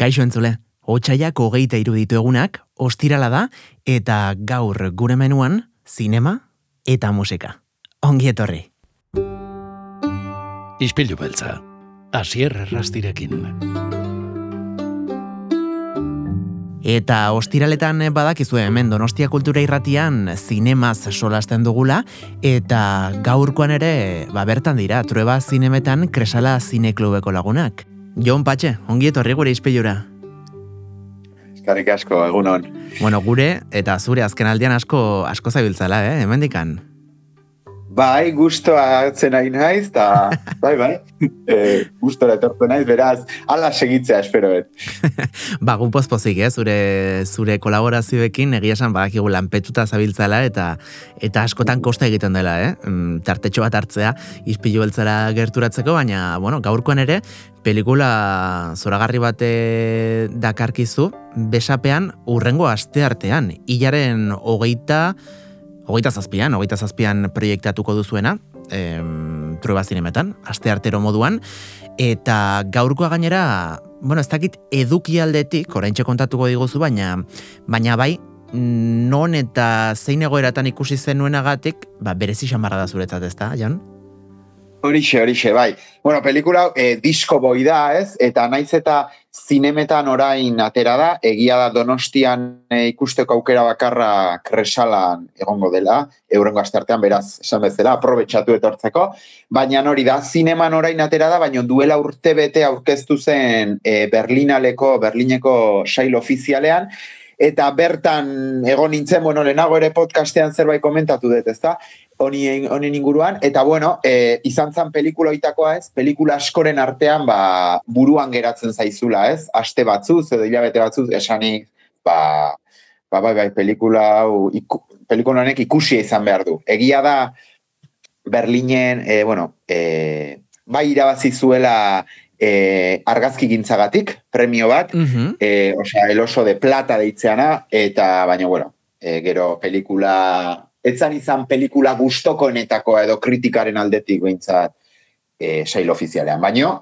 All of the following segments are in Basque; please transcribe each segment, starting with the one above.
Kaixo entzule, hotxaiak hogeita iruditu egunak, ostirala da, eta gaur gure menuan, zinema eta musika. Ongi etorri. Ispilu beltza, asier errastirekin. Eta ostiraletan badakizue hemen Donostia Kultura Irratian zinemaz solasten dugula eta gaurkoan ere ba bertan dira Trueba Zinemetan Kresala Zineklubeko lagunak. Jon Patxe, ongi etorri gure ispilura. Eskarrik asko, egunon. Bueno, gure eta zure azken aldean asko asko zabiltzala, eh, hemendikan. Bai, gustoa hartzen nahi naiz, eta bai, bai, e, gustora etortu naiz, beraz, ala segitzea esperoet. ba, gu pozpozik, eh? zure, zure kolaborazioekin egia esan badakigu lanpetuta zabiltzala eta eta askotan kosta egiten dela, eh? Mm, tartetxo bat hartzea, izpilu beltzara gerturatzeko, baina, bueno, gaurkoan ere, pelikula zoragarri bate dakarkizu, besapean urrengo aste artean, hilaren hogeita, hogeita zazpian, hogeita zazpian proiektatuko duzuena, em, trueba zinemetan, aste artero moduan, eta gaurkoa gainera, bueno, ez dakit eduki aldetik, orain kontatuko diguzu, baina, baina bai, non eta zein egoeratan ikusi zenuenagatik, ba, berezi xamarra da zuretzat, ez da, Jan? Horixe, horixe, bai. Bueno, pelikula e, disko boi da, ez? Eta naiz eta zinemetan orain atera da, egia da donostian e, ikusteko aukera bakarra kresalan egongo dela, eurengo astartean beraz, esan bezala, aprobetsatu etortzeko, baina hori da, zineman orain atera da, baina duela urte bete aurkeztu zen e, Berlinaleko, Berlineko sail ofizialean, eta bertan egon nintzen, bueno, lehenago ere podcastean zerbait komentatu dut, ezta? Honen, honen inguruan, eta bueno, e, izan zan pelikula oitakoa ez, pelikula askoren artean ba, buruan geratzen zaizula ez, aste batzuz edo hilabete batzuz esanik, ba, ba bai, bai, pelikula, iku, pelikula honek ikusi izan behar du. Egia da, Berlinen, e, bueno, e, bai irabazi zuela e, argazki gintzagatik, premio bat, Uh e, osea, el oso de plata deitzeana, eta baina, bueno, e, gero pelikula, etzan izan pelikula gustokoenetakoa edo kritikaren aldetik behintzat e, sail ofizialean. Baina,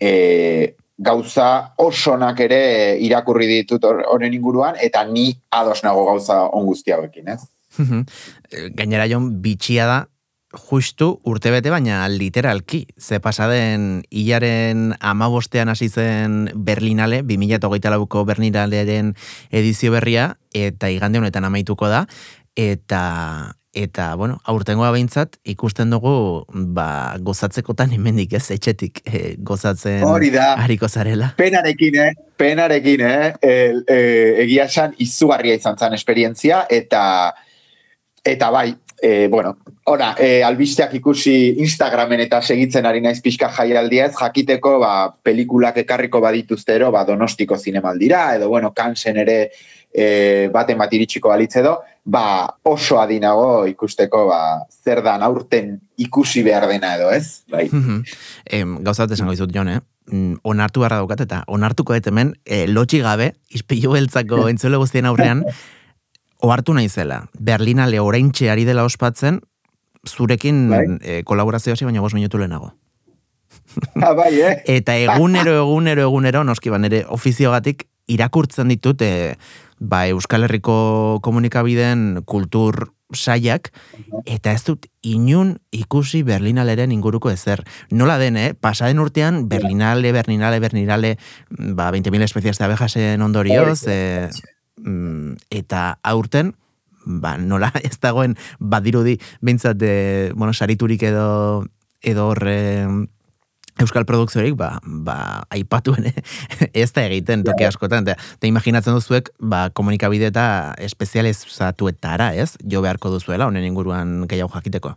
e, gauza osonak ere irakurri ditut horren inguruan, eta ni ados nago gauza on guzti hauekin, ez? Gainera jon bitxia da, justu urtebete baina literalki. Ze pasaden hilaren amabostean hasi zen Berlinale, 2008 lauko Berlinalearen edizio berria, eta igande honetan amaituko da, eta eta, bueno, aurtengoa behintzat, ikusten dugu, ba, gozatzekotan hemendik ez, etxetik e, gozatzen Hori da. hariko zarela. Penarekin, eh? Penarekin, eh? El, e, egia esan izugarria izan zen esperientzia, eta eta bai, e, bueno, ora, e, albisteak ikusi Instagramen eta segitzen ari naiz pixka jaialdia ez, jakiteko, ba, pelikulak ekarriko badituztero, ba, donostiko zinemaldira, edo, bueno, kansen ere e, baten bat iritsiko balitze edo, ba, oso adinago ikusteko, ba, zer dan aurten ikusi behar dena edo, ez? Bai. em, gauza bat esango dizut, Jon, eh? Mm, onartu beharra daukat eta onartuko dut hemen e, lotxi gabe, izpilu beltzako entzule guztien aurrean, ohartu naizela. Berlinale oraintxe ari dela ospatzen, zurekin Bai. e, kolaborazio hasi baina bost minutu lehenago. Ah, bai, eh? Eta egunero, egunero, egunero, noski ba, nire ofiziogatik irakurtzen ditut e, ba, Euskal Herriko komunikabideen kultur saiak, eta ez dut inun ikusi Berlinaleren inguruko ezer. Nola den, eh? Pasaden urtean Berlinale, Berlinale, Berlinale, ba, 20.000 espezias de abejasen ondorioz, eh, mm, eta aurten, ba, nola ez dagoen badirudi bintzat, de, bueno, sariturik edo edo horre Euskal produkziorik, ba, ba, aipatuen ez da egiten toki askotan. Eta, eta imaginatzen duzuek, ba, komunikabide eta espezializatuetara, ez? Jo beharko duzuela, honen inguruan gehiago jakiteko.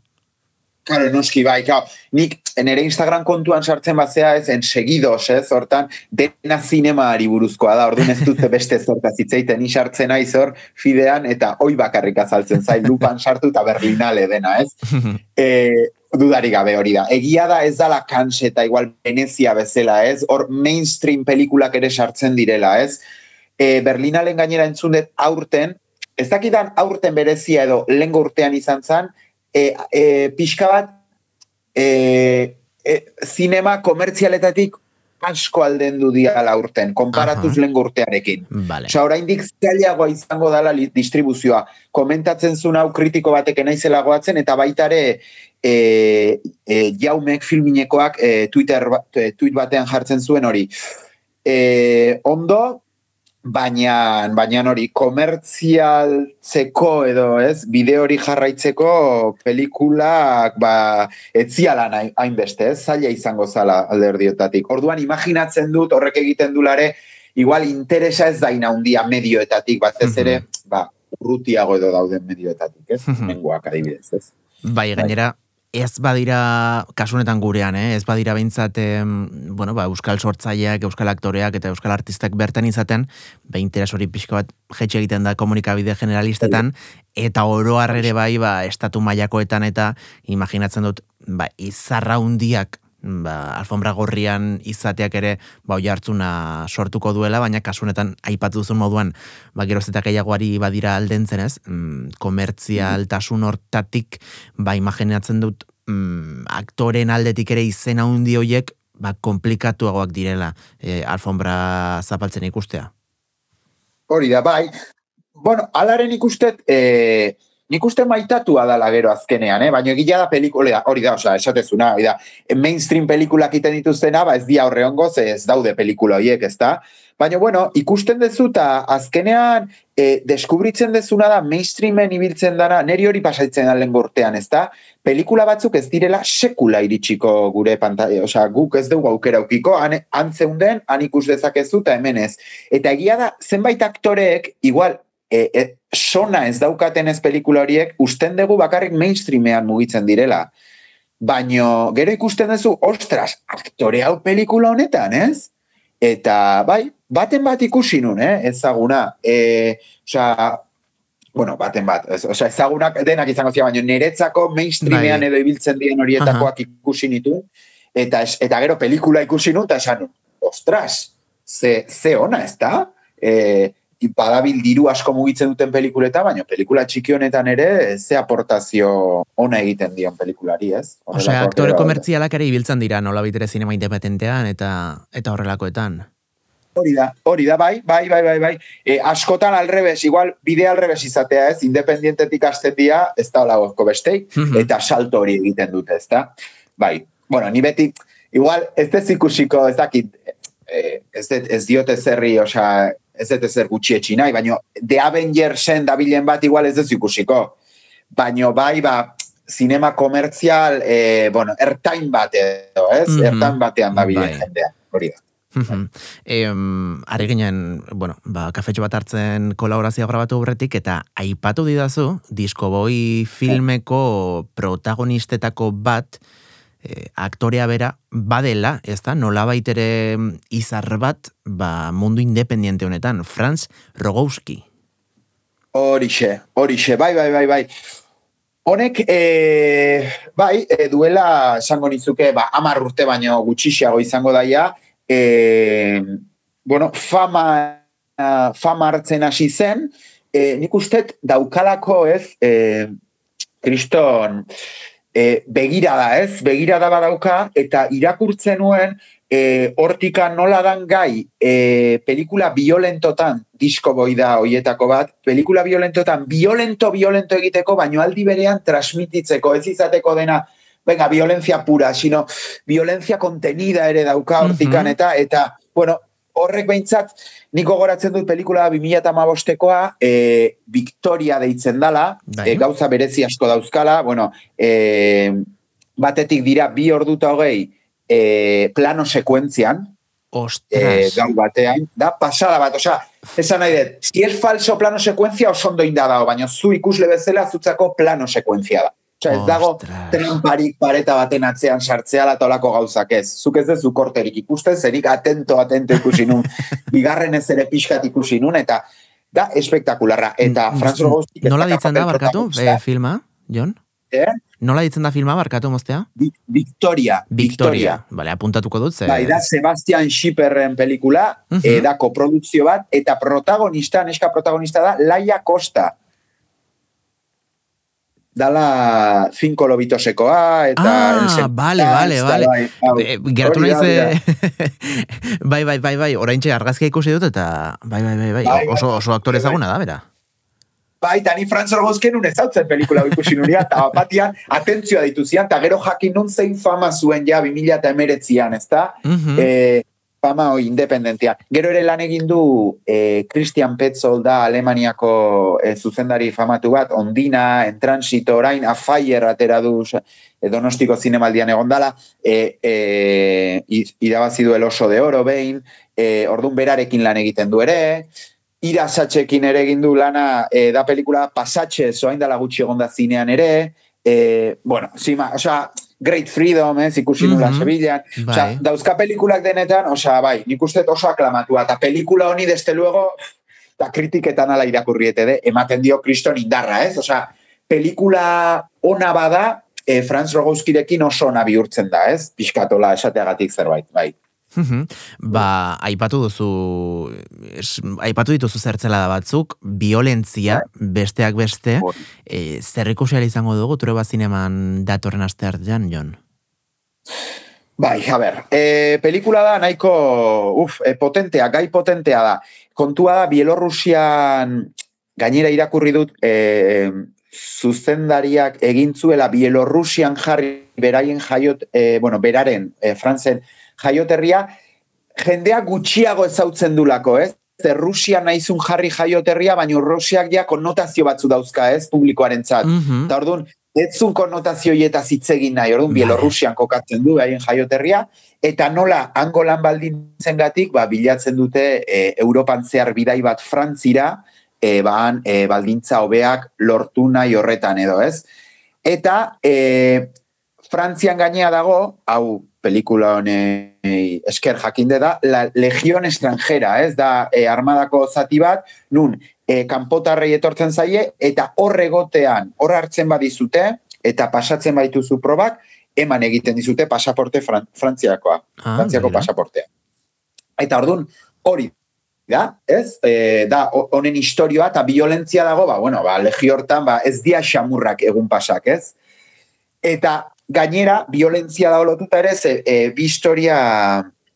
Claro, noski, bai, claro. Nik nire Instagram kontuan sartzen batzea ez, ensegidos, ez, hortan, dena zinemaari buruzkoa da, orduan ez dute beste zortaz hitzeiten, ni sartzen naiz hor, fidean, eta oi bakarrik azaltzen zai, lupan sartu eta berlinale dena, ez? e, dudari gabe hori da. Egia da ez dala kanse eta igual Venezia bezala, ez? Hor mainstream pelikulak ere sartzen direla, ez? E, Berlinalen gainera entzun aurten, ez dakidan aurten berezia edo lengo urtean izan zen, e, e, pixka bat e, e, zinema komertzialetatik asko aldendu diala urten, konparatuz lehen urtearekin. Vale. Osa, oraindik zailagoa izango dala distribuzioa. Komentatzen zuen hau kritiko batek naizela goatzen, eta baita ere e, e, jaumek filminekoak e, Twitter, ba- e, tweet batean jartzen zuen hori. E, ondo, baina, baina hori, komertzialtzeko edo, ez, bideo hori jarraitzeko pelikulak, ba, etziala hainbeste, ez, zaila izango zala alderdiotatik. Orduan, imaginatzen dut, horrek egiten dulare, igual interesa ez daina handia medioetatik, batez ere, ba, urrutiago edo dauden medioetatik, ez? Mhm. Menguak adibidez, ez? Bai, gainera, ez badira, kasunetan gurean, eh? ez badira behintzat, bueno, ba, euskal sortzaileak, euskal aktoreak eta euskal artistak bertan izaten, ba, interes hori pixka bat jetxe egiten da komunikabide generalistetan, eta oro ere bai, ba, estatu mailakoetan eta imaginatzen dut, ba, izarra hundiak, ba, alfombra gorrian izateak ere ba, oi hartzuna sortuko duela, baina kasunetan aipatu duzun moduan, ba, geroz eta badira aldentzen ez, mm, komertzialtasun hortatik, ba, imaginatzen dut, mm, aktoren aldetik ere izen handi hoiek, ba, komplikatuagoak direla e, alfombra zapaltzen ikustea. Hori da, bai. Bueno, alaren ikustet, e, nik uste maitatua dala gero azkenean, eh? baina egila da pelikula, hori da, osea, esatezuna, hori da, mainstream pelikulak iten dituztena, ba ez dia horre hongo, ze ez daude pelikula horiek, ez da? Baina, bueno, ikusten dezu eta azkenean e, deskubritzen dezuna da mainstreamen ibiltzen dana, neri hori pasaitzen da lehen urtean, ez da? Pelikula batzuk ez direla sekula iritsiko gure pantalla, osea, guk ez dugu aukera ukiko, han, han zeunden, han ikus dezakezu eta hemen ez. Eta egia da, zenbait aktoreek, igual, e, e, sona ez daukaten ez pelikula horiek, usten dugu bakarrik mainstreamean mugitzen direla. Baino, gero ikusten duzu, ostras, aktore hau pelikula honetan, ez? Eta, bai, baten bat ikusi nun, eh? ezaguna. E, osea, bueno, baten bat, ez, osea, ezagunak denak izango zia, baina niretzako mainstreamean Bai. edo ibiltzen diren horietakoak ikusi nitu, eta, eta gero pelikula ikusi nun, eta esan ostras, ze, ze ona, ez da? E, badabil diru asko mugitzen duten pelikuleta, baina pelikula txiki honetan ere ze aportazio ona egiten dion pelikulari, ez? Osea, Horrelakoak aktore komertzialak ere ibiltzen dira nola bitere zinema independentean eta eta horrelakoetan. Hori da, hori da, bai, bai, bai, bai, bai. E, askotan alrebes, igual, bide alrebes izatea ez, independientetik azten dia, ez da olagozko bestei, Mhm. eta salto hori egiten dute, ez da? Bai, bueno, ni beti, igual, ez dez ikusiko, ez dakit, eh, ez, ez diote zerri, osea, ez dut ezer gutxietxi nahi, baina The Avengersen dabilen bat igual ez dez ikusiko. Baina bai, ba, zinema komertzial, eh, bueno, ertain bat edo, ez? Mhm. Ertain batean dabilen Bai. jendea, hori da. Mhm. Em, are ginen, bueno, ba, kafetxo bat hartzen kolaborazioa grabatu aurretik eta aipatu didazu, diskoboi filmeko protagonistetako bat, eh, aktorea bera, badela, ez da, nola baitere izar bat, ba, mundu independiente honetan, Franz Rogowski. Horixe, horixe, bai, bai, bai, bai. Honek, e, bai, e, duela, esango nizuke, ba, amar urte baino gutxixiago izango daia, e, bueno, fama, fama hartzen hasi zen, e, nik ustet daukalako ez, e, kriston, e, begirada ez, begirada badauka, eta irakurtzen nuen, e, hortika nola dan gai e, pelikula violentotan, disko boi da hoietako bat, pelikula violentotan, violento, violento egiteko, baino aldi berean transmititzeko, ez izateko dena, venga, violencia pura, sino violencia contenida ere dauka hortikan, Mhm. eta, eta, bueno, horrek behintzat, niko goratzen dut pelikula 2008koa, e, Victoria deitzen dala, Bai. e, gauza berezi asko dauzkala, bueno, e, batetik dira bi orduta hogei e, plano sekuentzian, e, Ostras! gau batean, da pasada bat, osea, esan nahi dut, si es falso plano sekuentzia oso ondo inda dago, baina zu ikusle bezala zutzako plano sekuentzia da. Osea, ez dago tramparik pareta baten atzean sartzea latolako gauzak ez. Zuk ez dezu korterik ikusten, zerik atento, atento ikusi nun, bigarren ez ere pixkat ikusi nun, eta da espektakularra. Eta Franz Rogowski... Mm, Nola ditzen da, barkatu, e, filma, Jon? Eh? Nola ditzen da filma, barkatu moztea? Victoria. Victoria. Vale, apuntatuko dut, ze... Bai, da Sebastian Schipperren pelikula, Mhm. eh, da koprodukzio bat, eta protagonista, neska protagonista da, Laia Costa. Dala Cinco Lobitosekoa, eta... Ah, vale, vale, eta vale. bai, hau, Eh, Geratu da, naiz, da. eh, bai, bai, bai, bai, oraintxe argazkia ikusi dut, eta bai, bai, bai, bai, Bai, oso, oso aktore bai, bai. ezaguna da, bera. Bai, eta ni Franz Orgozken un ezautzen pelikula ikusi nuria, eta batian atentzioa dituzian, eta gero jakin nun zein fama zuen ja 2000 eta emeretzian, ezta? Mhm. e, fama hoi independentia. Gero ere lan egin du e, Christian Petzold da Alemaniako e, zuzendari famatu bat, Ondina, Entransito, orain, Afaier atera du e, Donostiko zinemaldian egondala, e, e, irabazi du el oso de oro behin, e, ordun berarekin lan egiten du ere, irasatxekin ere egin du lana, e, da pelikula pasatxe, zoain dala gutxi egonda zinean ere, e, bueno, zima, osea, Great Freedom, ez, ikusi nula Mhm. Sevillan, Bai. Osea, dauzka pelikulak denetan, osea, bai, nik uste oso aklamatua, eta pelikula honi desde luego, eta kritiketan ala irakurriete de, ematen dio kriston indarra, ez? Osea, pelikula ona bada, e, Franz Rogowskirekin oso ona bihurtzen da, ez? Piskatola esateagatik zerbait, bai. Mhm. Ba, aipatu duzu, aipatu dituzu zertzela da batzuk, violentzia, besteak beste, e, zer izango dugu, ture bat zineman datorren aste artean, Jon? Bai, a ber, e, pelikula da nahiko, uf, e, potentea, gai potentea da. Kontua da, Bielorrusian, gainera irakurri dut, e, zuzendariak egin zuela Bielorrusian jarri beraien jaiot, e, bueno, beraren, e, Frantzen jaioterria, jendea gutxiago ezautzen dulako, ez? Ze Rusia naizun jarri jaioterria, baina Rusiak ja konnotazio batzu dauzka, ez? Publikoarentzat. Mhm. Eta orduan, ez zun konnotazio hietaz hitz egin nahi, orduan, Bai. Bielorrusian kokatzen du, haien jaioterria, eta nola, hango lan baldintzen gatik, ba, bilatzen dute e, Europan zehar bidai bat Frantzira, e, baan, e, baldintza hobeak lortu nahi horretan edo, ez? Eta, e, Frantzian gainea dago, hau pelikula honei esker jakinde da, la Legión Extranjera, ez da e, armadako zati bat, nun, e, kanpotarrei etortzen zaie, eta hor egotean, hor hartzen badizute, eta pasatzen baituzu probak, eman egiten dizute pasaporte fran, frantziakoa, Ah, frantziako begira. pasaportea. Eta ordun hori da, ez? E, da, ho- honen historioa eta violentzia dago, ba, bueno, ba, legio hortan, ba, ez dia xamurrak egun pasak, ez? Eta gainera, violentzia da lotuta ere, ze, e, bi historia,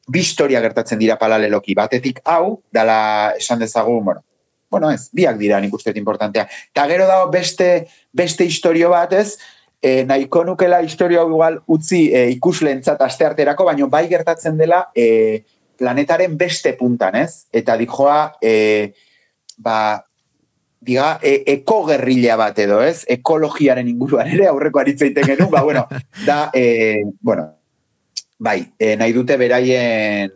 bi historia gertatzen dira paraleloki. Batetik hau, dala esan dezagun, bueno, bueno, ez, biak dira nik uste importantea. Eta gero dago beste, beste historio bat, ez, e, nahiko nukela historio hau igual utzi e, ikusleentzat astearterako, baina bai gertatzen dela e, planetaren beste puntan, ez? Eta dijoa, e, ba, diga, e, ekogerrila bat edo, ez? Ekologiaren inguruan ere aurreko aritzeiten genuen, ba, bueno, da, e, bueno, bai, e, nahi dute beraien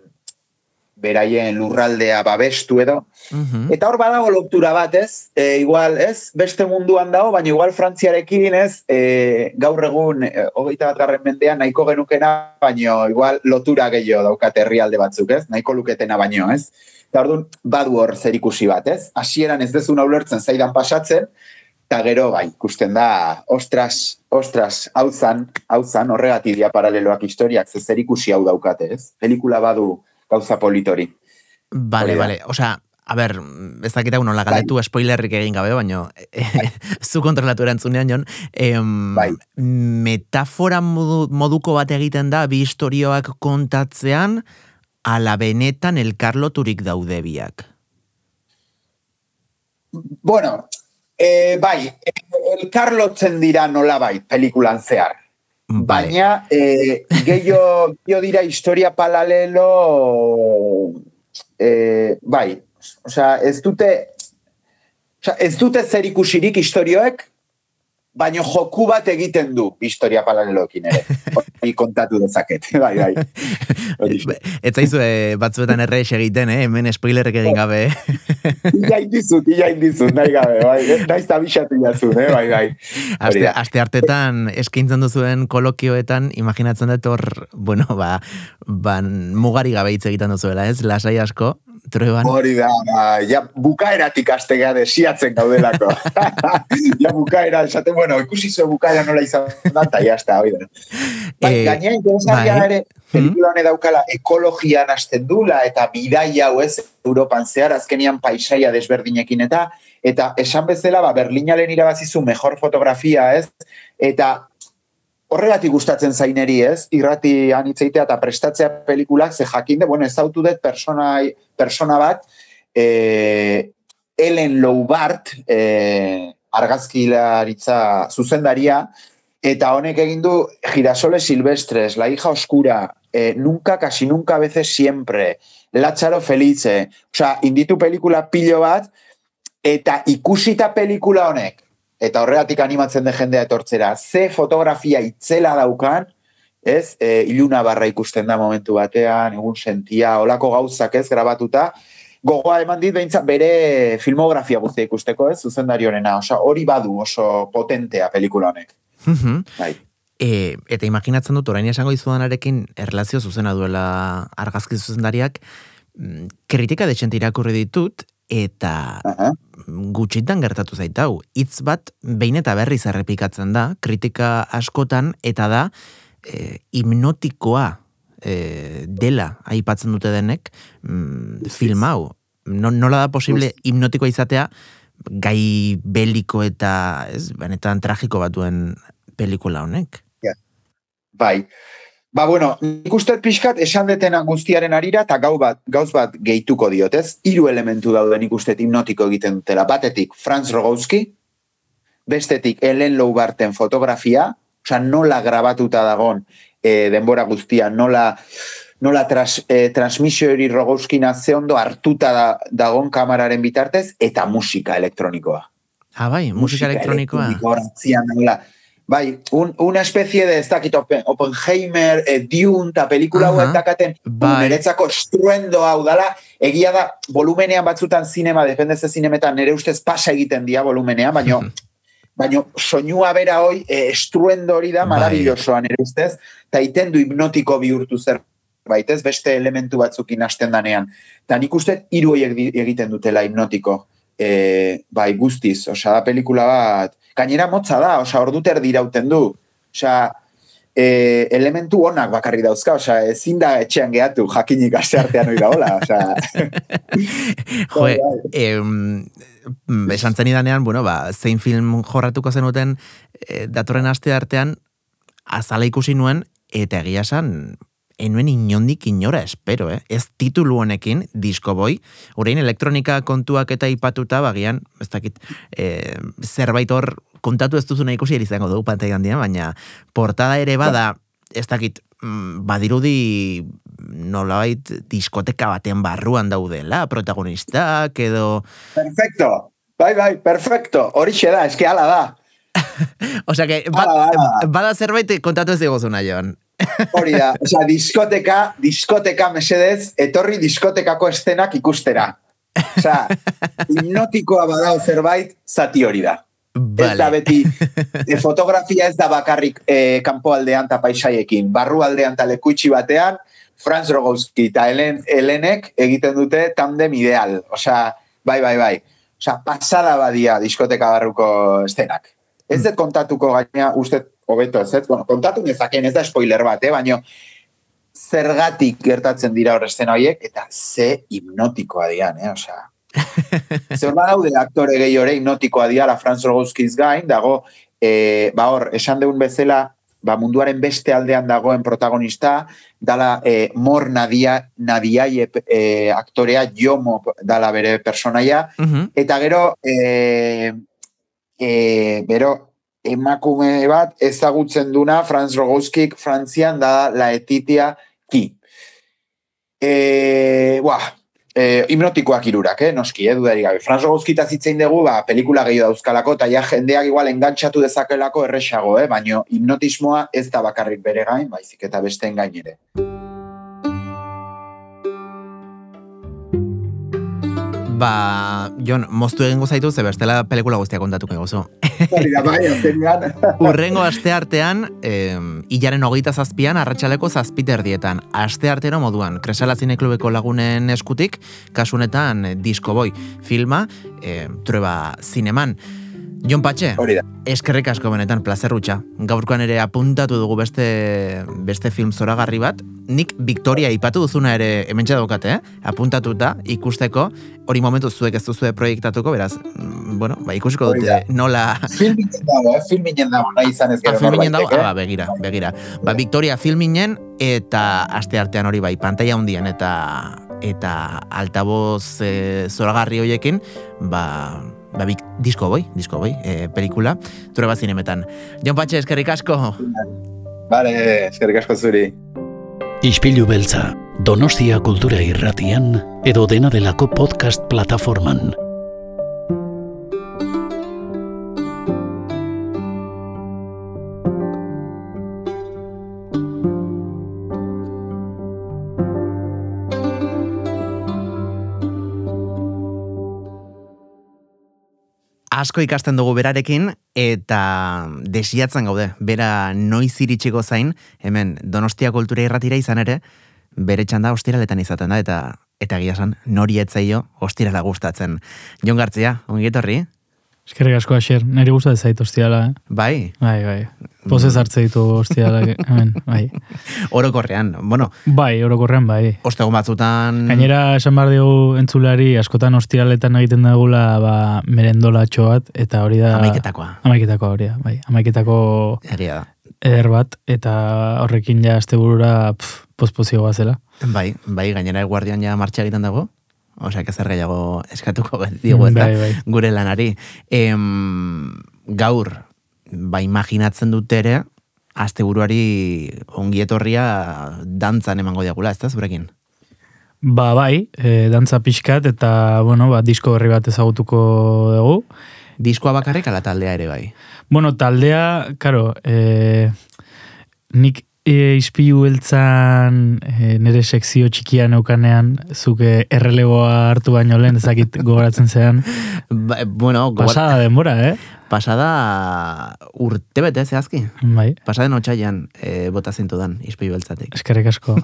beraien lurraldea babestu edo, Mhm. Eta hor badago lotura bat, ez? E, igual, ez? Beste munduan dago, baina igual Frantziarekin, ez? E, gaur egun, e, hogeita bat garren mendean, nahiko genukena, baino igual lotura gehiago daukat herrialde batzuk, ez? Nahiko luketena baino, ez? Eta orduan, badu hor zer ikusi bat, ez? Hasieran ez dezuna ulertzen zaidan pasatzen, eta gero, bai, ikusten da, ostras, ostras, hau zan, hau zan, horregatik dia paraleloak historiak, ze zer ikusi hau daukate, ez? Pelikula badu gauza politori. Da. vale. Osea, a ber, ez dakit hau nola galdetu spoilerrik egin gabe, baino zu kontrolatu erantzunean, Jon. Em, Bai. Metafora modu, moduko bat egiten da, bi istorioak kontatzean, ala benetan elkarloturik daude biak. Bueno, e, bai, e, elkarlotzen dira nolabait pelikulan zehar. Vale. Baina, e, gehiago, gehiago dira historia paralelo, e, bai, osea, ez dute, osea, ez dute zer ikusirik historioek, baino joku bat egiten du historia paraleloekin ere. Hori kontatu dezaket, bai, bai. Horixe. Ez zaizu eh, batzuetan errex egiten, eh? hemen spoilerrek egin gabe. Illa indizut, illa indizut, nahi gabe, bai. Naiz tabixatu jazun, eh? bai, bai. Aste, aste hartetan eskaintzen duzuen kolokioetan, imaginatzen dut hor, bueno, ba, ba, mugari gabe hitz egiten duzuela, ez? Lasai asko, trueban. Hori da, ba, ja, bukaeratik astegea desiatzen gaudelako. ja, bukaera, esaten, bueno, ikusi zo bukaera nola izan da, eta jazta, hori da. Bai, Eh, gainera, interesantia bai. ere, pelikula hone daukala ekologian hasten dula, eta bidai hau ez, Europan zehar, azkenian paisaia desberdinekin, eta eta esan bezala, ba, Berlinalen irabazizu mejor fotografia, ez? Eta horregatik gustatzen zaineri, ez? Irrati anitzeitea eta prestatzea pelikulak, ze jakinde, bueno, ez autu dut persona, persona bat, eh, Ellen Loubart, eh, argazkilaritza zuzendaria, eta honek egin du Girasoles Silvestres, La hija oscura, eh, Nunca, casi nunca, a veces siempre, Latzaro Felice, osea, inditu pelikula pilo bat, eta ikusita pelikula honek, eta horregatik animatzen den jendea etortzera, ze fotografia itzela daukan, ez, e, iluna barra ikusten da momentu batean, egun sentia, olako gauzak ez, grabatuta, gogoa eman dit behintzat bere filmografia guztia ikusteko, ez, zuzendari honena, osea, hori badu oso potentea pelikula honek. Mhm. Bai. E, eta imaginatzen dut, orain esango izudanarekin erlazio zuzena duela argazki zuzendariak, mm, kritika dexente irakurri ditut, eta Aha. gutxitan gertatu zaitau. Hitz bat behin eta berriz errepikatzen da, kritika askotan, eta da e, hipnotikoa e, dela aipatzen dute denek mm, film hau. No, nola da posible hipnotikoa izatea gai beliko eta ez, benetan tragiko batuen pelikula honek. Bai. Ba, bueno, nik uste pixkat esan detena guztiaren arira eta gau bat, gauz bat gehituko diotez. Hiru elementu daude nik uste hipnotiko egiten dutela. Batetik Franz Rogowski, bestetik Ellen Loubarten fotografia, osea, nola grabatuta dagon e, denbora guztia, nola nola tras, e, transmisio hori Rogowskina ze ondo hartuta da, dagon kamararen bitartez, eta musika elektronikoa Ah, bai, musika, elektronikoa. elektronikoa nola. Bai, un, una especie de, ez dakit, Oppen- Oppenheimer, eh, Dune, eta pelikula Aha, hauek dakaten, bai. niretzako estruendo hau dala, egia da, volumenean batzutan zinema, dependeze zinemetan, nire ustez pasa egiten dia volumenean, baino, baino soinua bera hoi, eh, estruendo hori da, Bai. marabillosoa nire ustez, eta iten du hipnotiko bihurtu zer baitez, beste elementu batzukin hasten danean. Eta nik uste hiru di- egiten dutela hipnotiko. E, bai, guztiz, osea, da pelikula bat, gainera motza da, osea, ordu terdi irauten du. Osea, e, elementu onak bakarrik dauzka, osea, ezin da etxean gehatu, jakinik aste artean hori da hola, osea. Jo, em, esan zenidanean, bueno, ba, zein film jorratuko zenuten e, datorren aste artean azala ikusi nuen, eta egia esan, enuen inondik inora espero, eh? Ez titulu honekin, Disco Boy, orain elektronika kontuak eta ipatuta, bagian, ez dakit, e, zerbait hor kontatu ez duzuna ikusi erizango dugu pantai handian, baina portada ere bada, ez dakit, mm, badirudi nolabait diskoteka baten barruan daudela, protagonistak edo... Perfecto, bai, bai, perfecto, horixe da, eske ala da. Osea, que ba, hala. bada zerbait kontatu ez digozuna, Jon. Hori da, osea, diskoteka, diskoteka mesedez, etorri diskotekako estenak ikustera. Osea, hipnotikoa badao zerbait, zati hori da. Ez da beti, e, fotografia ez da bakarrik e, kanpoaldean eta paisaiekin. Barrualdean eta lekuitxi batean, Franz Rogowski eta Helen, Helenek egiten dute tandem ideal. Osea, bai, bai, bai. Osea, pasada badia diskoteka barruko estenak. Ez dut kontatuko gaina, uste, hobeto ez, ez? Bueno, kontatu nezaken, ez da spoiler bat, eh? baina zergatik gertatzen dira hor estena horiek, eta ze hipnotikoa dian, eh? Osea, Zer badaude aktore gehi ore hipnotikoa diala Franz Rogowskiz gain, dago, e, ba hor, esan deun bezala, ba munduaren beste aldean dagoen protagonista, dala e, Mor Nadia, Nadiaie e, aktorea, Jomo dala bere personaia, Mhm. eta gero, e, e, bero, emakume bat ezagutzen duna Franz Rogowskik Frantzian da la etitia ki. E, buah, e, hipnotikoak irurak, eh, noski, eh, dudarik gabe. Franz Rogowskita zitzein dugu, ba, pelikula gehiago dauzkalako, eta ja jendeak igual engantzatu dezakelako erresago, eh, baino hipnotismoa ez da bakarrik bere gain, baizik eta besteen gain ere. Ba, Jon, moztu egingo zaitu, ze bestela pelikula guztia kontatuko egozu. Hori da, bai, azkenean. Urrengo aste artean, eh, hilaren hogeita zazpian, arratsaleko zazpiter dietan. Aste artero moduan, Kresala Zineklubeko lagunen eskutik, kasunetan Disco Boy filma, eh, trueba zineman. Jon Patxe, Hori da. eskerrik asko benetan plazerrutxa. Gaurkoan ere apuntatu dugu beste, beste film zoragarri bat. Nik Victoria ipatu duzuna ere hementsa daukate, eh? apuntatuta ikusteko, hori momentu zuek ez duzue proiektatuko, beraz, mm, bueno, ba, ikusiko dute da. nola Filminen dago, eh? Filminen dago, nahi izan ez Ah, gero filminen dago, ah, ba, begira, begira. Ba, Victoria filminen eta aste artean hori bai, pantalla hundian eta eta altaboz e, zoragarri hoiekin, ba, ba bik, disko boi, disko boi, e, pelikula, ture bat zinemetan. Jon Patxe, eskerrik asko! Bale, eskerrik asko zuri. Ispilu beltza, Donostia kultura irratian edo dena delako podcast plataforman. Asko ikasten dugu berarekin eta desiatzen gaude. Bera noiz iritsiko zain, hemen Donostia kultura irratira izan ere, bere txanda ostiraletan izaten da eta eta egia esan nori etzaio ostirala gustatzen. Jon Gartzia, ongi etorri? Eskerrik asko Asier, niri gustatzen zait ostiala, eh? Bai, Bai, bai. Pozez hartze ditu ostiala hemen, bai. orokorrean, bueno, Bai, orokorrean bai. ostegun batzutan... Gainera esan behar dugu entzulari askotan ostiraletan egiten dugula ba, merendolatxo bat, eta hori da... Amaiketakoa. Amaiketakoa hori da, bai. Amaiketako Egia da. eder bat, eta horrekin ja asteburura pf, pospozio zela. Bai, bai, gainera guardian ja martxa egiten dago. Osea, que gehiago eskatuko digu ez da, Bai, bai. gure lanari. Em, gaur, ba, imaginatzen dut ere, asteburuari ongi etorria dantzan emango diagula, ez da, zurekin? Ba, bai, e, dantza pixkat, eta, bueno, ba, disko berri bat ezagutuko dugu. Diskoa bakarrik ala taldea ere bai. Bueno, taldea, karo, e, nik e, izpilu beltzan e, nire sekzio txikia neukanean, zuke erreleboa hartu baino lehen, ezakit gogoratzen zean. Ba, bueno, gogor- Pasada denbora, eh? pasada urte bete zehazki. Bai, Pasaden otxaian e, bota zintudan, izpi beltzatik. eskerrik asko.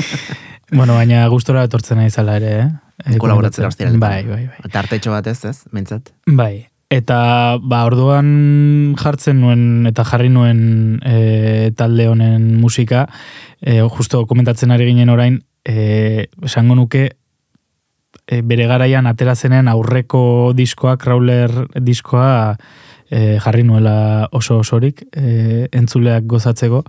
bueno, baina gustora etortzen nahi zala ere, eh? E, Kolaboratzera ostiraletan. Bai, bai, bai. Tartetxo bat ez, ez, mentzat. Bai, eta ba, orduan jartzen nuen eta jarri nuen e, talde honen musika, e, justo komentatzen ari ginen orain, e, esango nuke e, bere garaian atera zenen aurreko diskoa, crawler diskoa, e, jarri nuela oso osorik e, entzuleak gozatzeko,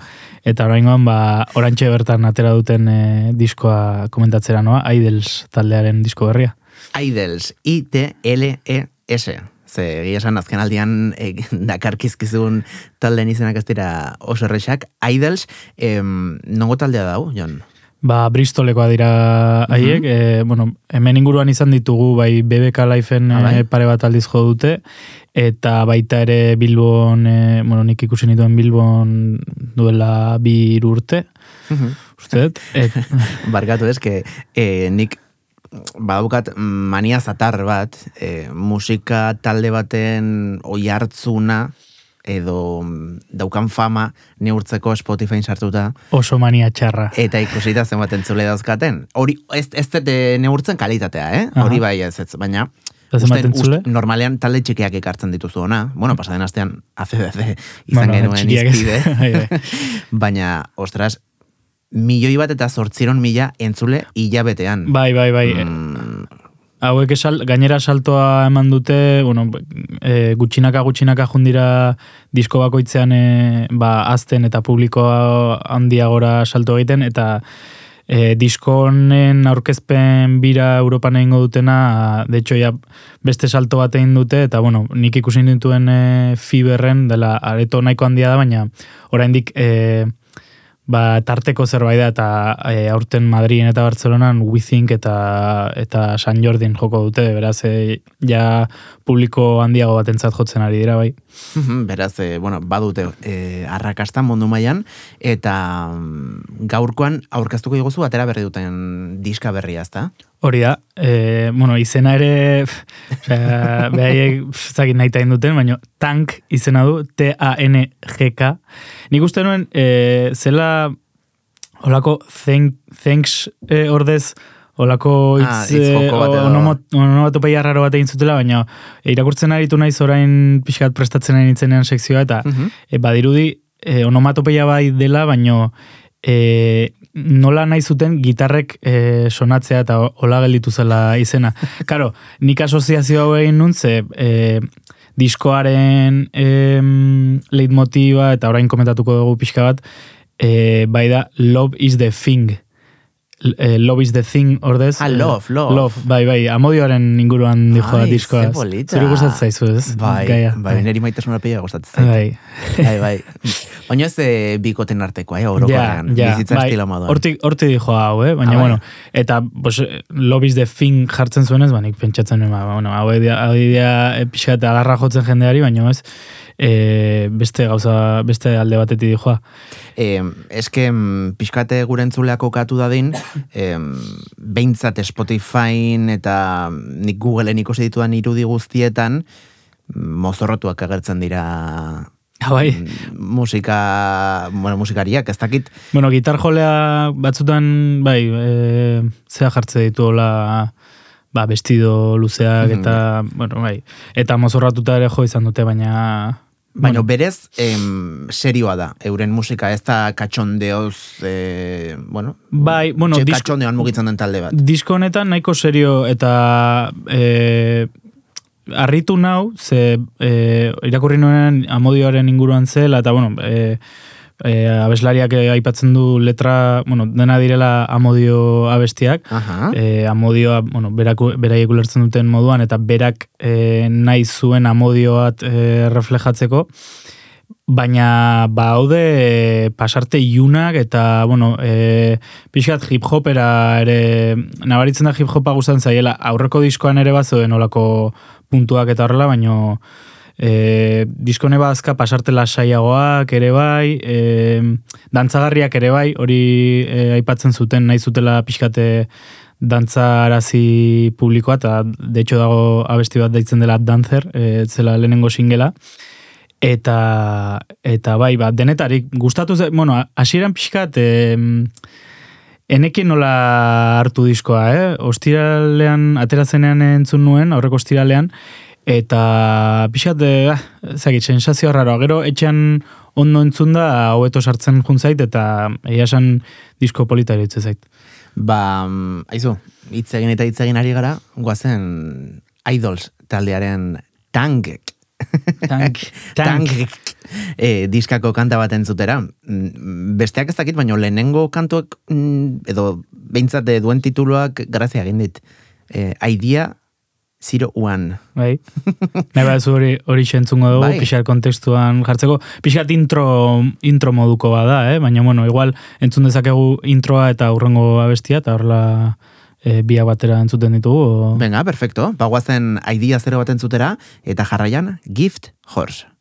eta oraingoan ba, orantxe bertan atera duten e, diskoa komentatzera noa, Idols taldearen disko berria. Idols, I-T-L-E-S. Ze, egia esan azken aldian e, dakarkizkizun talden izenak ez dira oso errexak. Idols, em, nongo taldea dau, Jon? Ba, Bristolekoa dira haiek, e, bueno, hemen inguruan izan ditugu, bai BBK Lifeen Ah, bai? e, pare bat aldiz jo dute, eta baita ere Bilbon, e, bueno, nik ikusi nituen Bilbon duela bi urte, uste dut, et, Barkatu ez, que e, nik badaukat mania zatar bat, e, musika talde baten oi hartzuna, edo daukan fama neurtzeko Spotify sartuta, oso mania txarra. eta ikusita zenbat entzule dauzkaten. Hori, ez, ez dute neurtzen kalitatea, eh? Aha. Hori bai ez, ez, baina... Uste- uste- normalean talde txikiak ekartzen dituzu ona. Bueno, pasaden astean ACDC izan Bueno, genuen izpide. Bai. baina, ostras, milioi bat eta zortziron mila entzule hilabetean. Bai, bai, bai. Mm, Hauek esal, gainera saltoa eman dute, bueno, e, gutxinaka gutxinaka jundira disko bakoitzean e, ba, azten eta publikoa handiagora salto egiten, eta e, disko honen aurkezpen bira Europan egingo dutena, de hecho, ja, beste salto bat egin dute, eta bueno, nik ikusi dituen e, fiberren, dela areto nahiko handia da, baina oraindik e, ba, tarteko zerbait da eta e, aurten Madriden eta Bartzelonan WeThink eta eta San Jordin joko dute, beraz e, ja publiko handiago batentzat jotzen ari dira bai. Beraz, e, bueno, badute e, arrakasta mundu mailan eta mm, gaurkoan aurkeztuko diguzu atera berri duten diska berria, ezta? Hori da, e, bueno, izena ere, osea, behaiek, zakit nahi tain duten, baina tank izena du, T-A-N-G-K. Nik uste nuen, e, zela, holako, thank, thanks e, ordez, holako Ah, e, bat edo. onomo- onomatopeia raro bat egin zutela, baina e, irakurtzen aritu naiz orain pixkat prestatzen ari nintzenean sekzioa, eta Mhm. e, badirudi e, onomatopeia bai dela, baino e, nola nahi zuten gitarrek e, sonatzea eta ho- hola gelditu zela izena. Karo, nik asoziazio hau egin nun, ze e, diskoaren e, leitmotiba eta orain komentatuko dugu pixka bat, e, bai da Love is the Thing. E, love is the thing, ordez. Ah, love, love. Love, bai, bai, amodioaren inguruan dijoa Ai, diskoa. ze polita. Zuri gustatzen zaizu, ez? Bai, Gaia, bai, niri maitasuna pila gustatzen zait. Bai. Bai, bai. Baina ez eh, bikoten artekoa, eh, orokorrean. Bizitza bai, estilo moduan. Hortik, hortik dijo hau, eh? baina, Ah, bai. bueno, eta, pues, love is the thing jartzen zuenez, ba, nik pentsatzen nuen, ba, bueno, hau edia, hau edia pixka eta agarra jotzen jendeari, baina ez, e, beste gauza, beste alde batetik dijoa. Eh, eske pixkate gure entzuleak kokatu dadin, eh, behintzat Spotify eta nik Googleen ikusi ditudan irudi guztietan, mozorrotuak agertzen dira Ah, bai. musika, bueno, musikariak, ez dakit, Bueno, gitar jolea batzutan, bai, e, zea jartze ditu hola, ba, vestido luzeak Mhm. eta, bueno, bai, eta mozorratuta ere jo izan dute, baina... Baina bueno, berez em, serioa da, euren musika, ez da katxondeoz, e, bueno, Bai, bueno, txe- disk- katxondeoan mugitzen den talde bat. disko honetan nahiko serio eta e, harritu nau, ze e, irakurri nuen amodioaren inguruan zela, eta bueno, e, e, abeslariak eh, aipatzen du letra, bueno, dena direla amodio abestiak, Aha. e, amodioa, bueno, beraku, beraiek ulertzen duten moduan, eta berak e, nahi zuen amodioat e, reflejatzeko, baina ba haude e, pasarte iunak eta bueno, e, pixkat hip hopera ere nabaritzen da hip hopa gustan zaiela. Aurreko diskoan ere bazoen olako puntuak eta horrela, baino e, diskone bazka pasarte lasaiagoak ere bai, e, dantzagarriak ere bai, hori e, aipatzen zuten nahi zutela pixkate dantza arazi publikoa, eta de hecho dago abesti bat daitzen dela Dancer, e, zela lehenengo singela, eta eta bai, ba, denetarik gustatu ze, bueno, hasieran pixkat e, enekin nola hartu diskoa, eh? Ostiralean, aterazenean entzun nuen, aurreko ostiralean, eta pixkat, eh, zagit, sensazio raro, gero etxean ondo entzun da, hobeto sartzen juntzait, eta egia esan disko polita iruditzen zait. Ba, aizu, hitz egin eta hitz egin ari gara, guazen Idols taldearen tangek. Tank. Tangek. E, diskako kanta bat entzutera. Mm, Besteak ez dakit, baina lehenengo kantuak, mm, edo behintzat eh, duen tituluak grazia egin dit. E, idea Zero One. Bai. Nahi bat hori hori entzungo dugu, Bai. pixat kontestuan jartzeko. Pixat intro, intro moduko bada, eh? baina bueno, igual entzun dezakegu introa eta urrengo abestia, eta horrela e, biak batera entzuten ditugu. O... Venga, perfecto. Bagoazen idea zero bat entzutera, eta jarraian Gift Horse.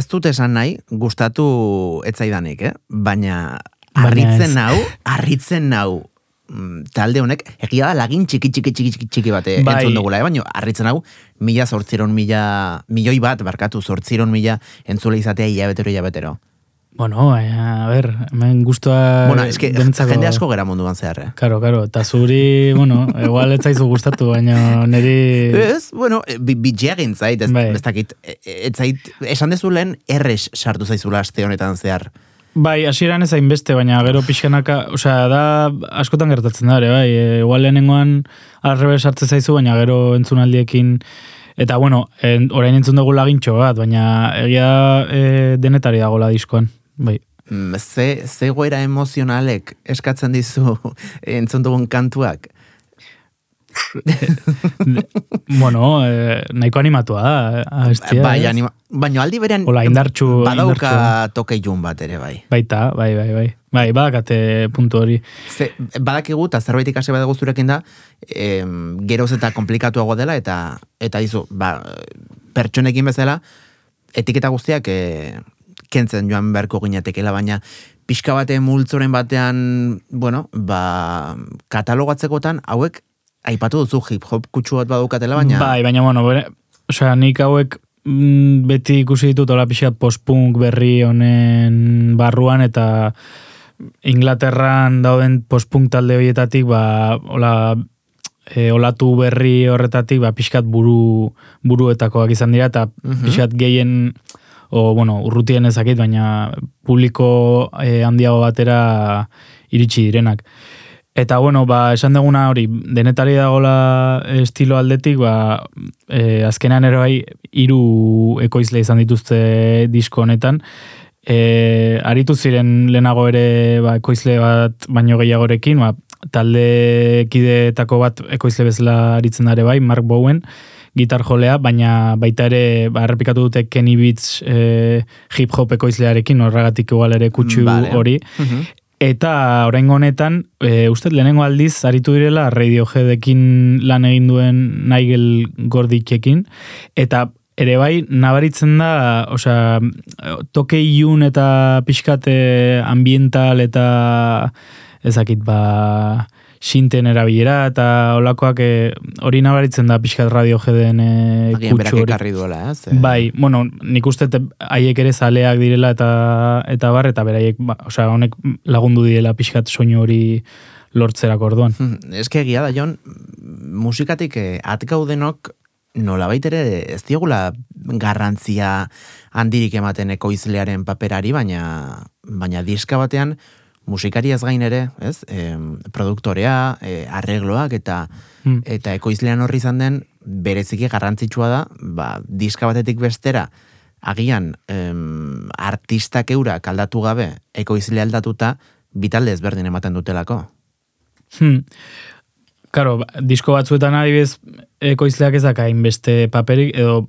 Ez dut esan nahi, gustatu etzaidanik, eh? Baina harritzen nau, harritzen nau mm, talde honek, egia da lagin txiki txiki txiki txiki, txiki bat eh, Bai. entzun dugula, eh? baina harritzen nau, mila zortziron mila, milioi bat, barkatu, zortziron mila entzule izatea hilabetero hilabetero. Bueno, eh, a ber, hemen guztua... bueno, eske, denentzako- jende asko gera munduan zehar, eh? Karo, karo, eta zuri, bueno, igual ez zaizu gustatu, baina niri... Ez, bueno, e, bi- bitxia egin zait, ez, Bai. ez dakit, e- e- ez zait, esan dezulen erres sartu zaizula aste honetan zehar. Bai, hasieran ez hainbeste, baina gero pixkanaka, osea, da askotan gertatzen da, ere, bai, e, igual lehenengoan arrebes hartze zaizu, baina gero entzunaldiekin, eta bueno, en, orain entzun dugu lagintxo bat, baina egia e, denetari dagoela diskoan, bai. Mm, Ze, ze goera emozionalek eskatzen dizu entzun dugun kantuak? bueno, e, nahiko animatua da, eh, abestia, bai, anima, baina aldi berean Hola, indartsu- badauka toke jun bat ere bai. Baita, bai, bai, bai. Bai, badakate puntu hori. Ze, badakigu eta zerbait ikasi badago zurekin da, em, geroz eta komplikatuago dela eta eta izu, ba, pertsonekin bezala, etiketa guztiak e, kentzen joan beharko ginatekela, baina pixka bate multzoren batean, bueno, ba, katalogatzekotan hauek aipatu duzu hip hop kutsu bat badukatela, baina Bai, baina, bueno, bere, osea, nik hauek mm, beti ikusi ditut hola pixat post-punk berri honen barruan eta Inglaterran dauden post-punk talde horietatik, ba, hola, e, olatu berri horretatik, ba, pixkat buru, buruetakoak izan dira, eta Mhm. pixkat gehien, o, bueno, urrutien ezakit, baina publiko e, handiago batera iritsi direnak. Eta bueno, ba, esan duguna hori, denetari dagola estilo aldetik, ba, e, azkenean ere bai, hiru ekoizle izan dituzte disko honetan. E, aritu ziren lehenago ere ba, ekoizle bat baino gehiagorekin, ba, talde kideetako bat ekoizle bezala aritzen da ere bai, Mark Bowen, gitar jolea, baina baita ere ba, errepikatu dute Kenny Beats e, hip hop ekoizlearekin, horregatik igual ere kutsu Vale. hori. Mhm. Eta oraingo honetan, e, uste lehenengo aldiz aritu direla Radioheadekin lan egin duen Nigel Gorditzekin eta ere bai nabaritzen da, osea, toke ilun eta pixkate ambiental eta ezakit ba sinten erabilera eta olakoak e, hori nabaritzen da pixkat Radioheaden e, agian berak kutsu hori. duela, ez? Eh, Bai, bueno, nik uste te- haiek ere zaleak direla eta eta bar, eta beraiek, ba, osea, honek lagundu direla pixkat soinu hori lortzerak orduan. Hmm, Eske egia da, Jon, musikatik eh, at gaudenok nolabait ere ez diogula garrantzia handirik ematen ekoizlearen paperari, baina baina diska batean musikari ez gain ere, ez? E, produktorea, e, arregloak eta Hmm. eta ekoizlean horri izan den bereziki garrantzitsua da, ba, diska batetik bestera agian em, artistak eurak aldatu gabe ekoizle aldatuta bitalde ezberdin ematen dutelako. Hmm. Karo, ba, disko batzuetan adibidez ekoizleak ez daka hainbeste paperik edo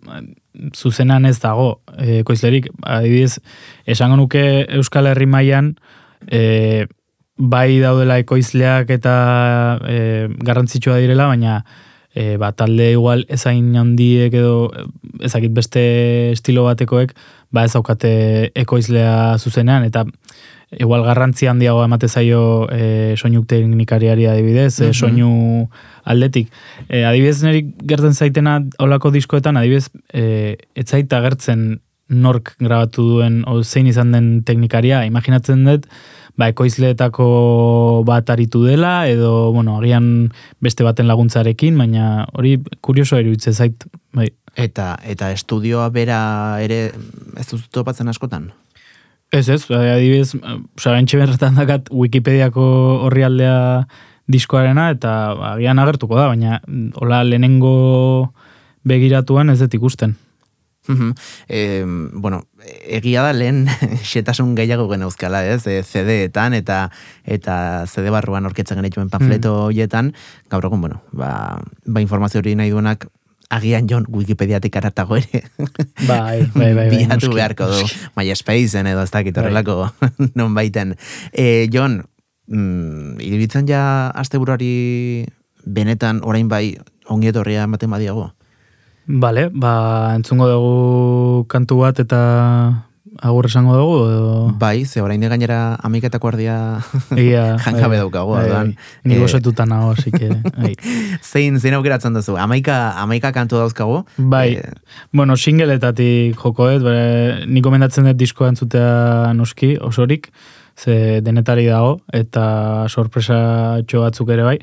zuzenan ez dago eh, ekoizlerik. Adibidez, esango nuke Euskal Herri mailan e, bai daudela ekoizleak eta e, garrantzitsua direla, baina e, ba, talde igual ezain handiek edo ezakit beste estilo batekoek ba ez daukate ekoizlea zuzenean eta igual garrantzi handiago emate zaio e, soinuk teknikariari adibidez, e, Mhm. soinu aldetik. E, adibidez niri gertzen zaitena olako diskoetan, adibidez e, ez zait agertzen nork grabatu duen, o zein izan den teknikaria, imaginatzen dut, ba, ekoizleetako bat aritu dela, edo, bueno, agian beste baten laguntzarekin, baina hori kurioso iruditzen zait, bai. Eta eta estudioa bera ere ez duzu topatzen askotan? Ez ez, adibidez, bentsi berretan dakat Wikipediako horri aldea diskoarena, eta agian agertuko da, baina hola lehenengo begiratuan ez dut ikusten. E, bueno, egia da lehen xetasun gehiago geneuzkala, ez? E, CD-etan eta eta CD barruan orketzen genituen panfleto horietan, gaur egun, bueno, ba, ba informazio hori nahi duenak agian jon Wikipediatik aratago ere Bai, bai, bai. bai, bilatu noski. beharko du MySpaceen edo ez dakit Bai. horrelako non baiten. E, jon, mm, iruditzen ja asteburuari benetan orain bai ongi etorria ematen badiago? Bale, ba, entzungo dugu kantu bat eta agur esango dugu, edo... Bai, ze orain gainera amiketako ardia Egia, jangabe daukagu, orduan. Ni eh, gozetuta nago, así que... Bai. zein, zein aukeratzen duzu? Amaika, amaika kantu dauzkagu? Bai, Eh, bueno, singeletatik jokoet, bere, nik gomendatzen dut diskoa entzutea noski, osorik, ze denetari dago, eta sorpresa txo batzuk ere bai.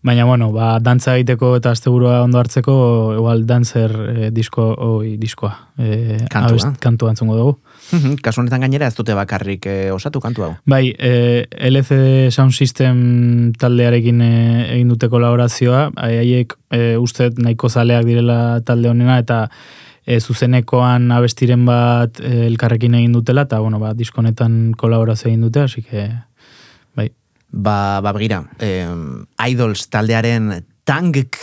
Baina, bueno, ba, dantza egiteko eta asteburua ondo hartzeko, igual dancer eh, disko, oi, diskoa. Eh, Kantua. abest- kantua entzungo dugu. mhm, Kasu honetan gainera ez dute bakarrik eh, osatu kantu hau. Bai, eh, LCD Sound System taldearekin eh, egin dute kolaborazioa, Hai- haiek eh, uste nahiko zaleak direla talde honena, eta eh, zuzenekoan abestiren bat eh, elkarrekin egin dutela, eta bueno, ba, diskonetan kolaborazio egin dute, así que, bai, Ba, ba begira, eh, Idols taldearen tangk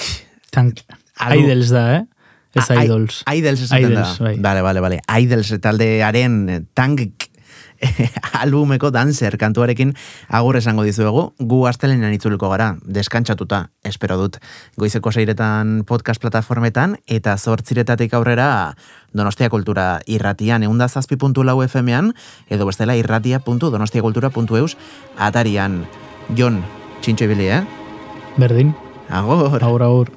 tank, Algo- Idols da, eh? Ez Idols. Idols esaten da. bai. Vale, vale, vale. Idols taldearen tangk albumeko dancer kantuarekin agur esango dizuegu, gu astelenean itzuliko gara, deskantsatuta, espero dut, goizeko seiretan podcast plataformetan, eta zortziretatik aurrera Donostia Kultura irratian, eunda zazpi puntu lau FM-ean, edo bestela irratia.donostiakultura.eus atarian. Jon, txintxo ibili, eh? Berdin, Agor! agur, agur.